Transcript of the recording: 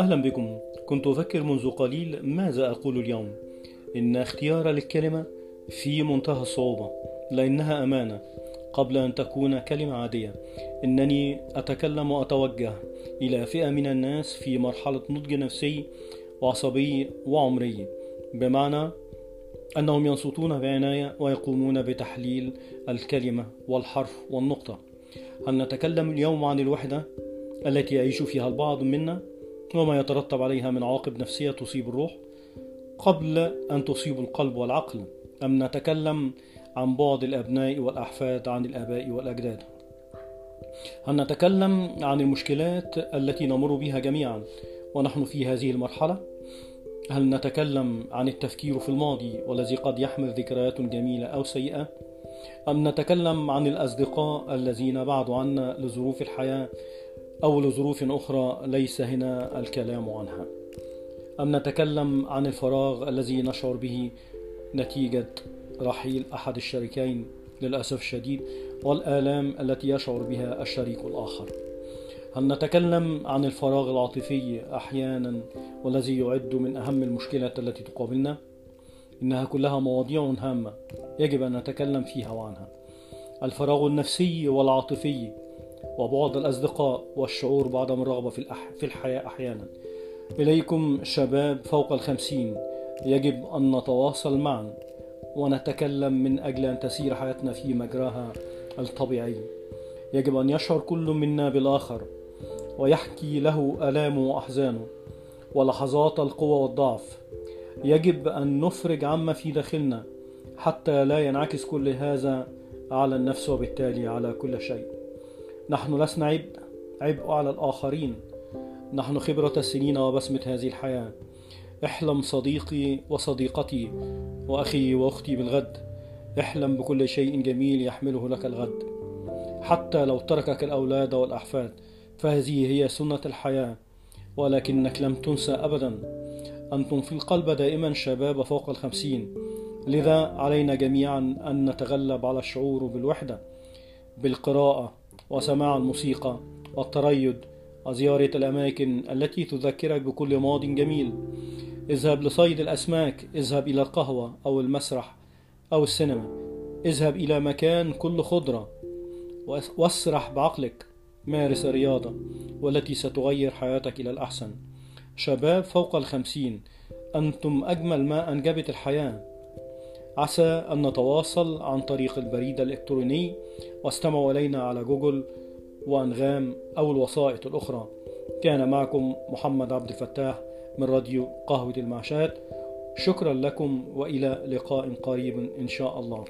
أهلا بكم. كنت أفكر منذ قليل ماذا أقول اليوم. إن اختيار الكلمة في منتهى الصعوبة لأنها أمانة. قبل أن تكون كلمة عادية إنني أتكلم وأتوجه إلى فئة من الناس في مرحلة نضج نفسي وعصبي وعمري. بمعنى أنهم ينصتون بعناية ويقومون بتحليل الكلمة والحرف والنقطة. هل نتكلم اليوم عن الوحدة التي يعيش فيها البعض منا وما يترتب عليها من عواقب نفسية تصيب الروح قبل أن تصيب القلب والعقل أم نتكلم عن بعد الأبناء والأحفاد عن الآباء والأجداد. هل نتكلم عن المشكلات التي نمر بها جميعا ونحن في هذه المرحلة. هل نتكلم عن التفكير في الماضي والذي قد يحمل ذكريات جميلة أو سيئة؟ أم نتكلم عن الأصدقاء الذين بعدوا عنا لظروف الحياة أو لظروف أخرى ليس هنا الكلام عنها أم نتكلم عن الفراغ الذي نشعر به نتيجة رحيل أحد الشريكين للأسف الشديد والآلام التي يشعر بها الشريك الآخر هل نتكلم عن الفراغ العاطفي أحيانا والذي يعد من أهم المشكلات التي تقابلنا؟ إنها كلها مواضيع هامة يجب أن نتكلم فيها وعنها. الفراغ النفسي والعاطفي وبعد الأصدقاء والشعور بعدم الرغبة في, الأح... في الحياة أحيانا. إليكم شباب فوق الخمسين يجب أن نتواصل معا ونتكلم من أجل أن تسير حياتنا في مجراها الطبيعي. يجب أن يشعر كل منا بالآخر ويحكي له آلامه وأحزانه ولحظات القوة والضعف يجب أن نفرج عما في داخلنا حتى لا ينعكس كل هذا على النفس وبالتالي على كل شيء. نحن لسنا عبء عبء على الآخرين. نحن خبرة السنين وبسمة هذه الحياة. احلم صديقي وصديقتي وأخي وأختي بالغد. احلم بكل شيء جميل يحمله لك الغد. حتى لو تركك الأولاد والأحفاد فهذه هي سنة الحياة ولكنك لم تنسى أبدا. أنتم في القلب دائما شباب فوق الخمسين. لذا علينا جميعا أن نتغلب على الشعور بالوحدة بالقراءة وسماع الموسيقى والتريد وزيارة الأماكن التي تذكرك بكل ماض جميل. اذهب لصيد الأسماك اذهب إلى القهوة أو المسرح أو السينما. اذهب إلى مكان كل خضرة واسرح بعقلك. مارس الرياضة والتي ستغير حياتك إلى الأحسن. شباب فوق الخمسين أنتم أجمل ما أنجبت الحياة. عسى أن نتواصل عن طريق البريد الإلكتروني واستمعوا إلينا على جوجل وأنغام أو الوسائط الأخرى. كان معكم محمد عبد الفتاح من راديو قهوة المعشات شكرا لكم وإلى لقاء قريب إن شاء الله.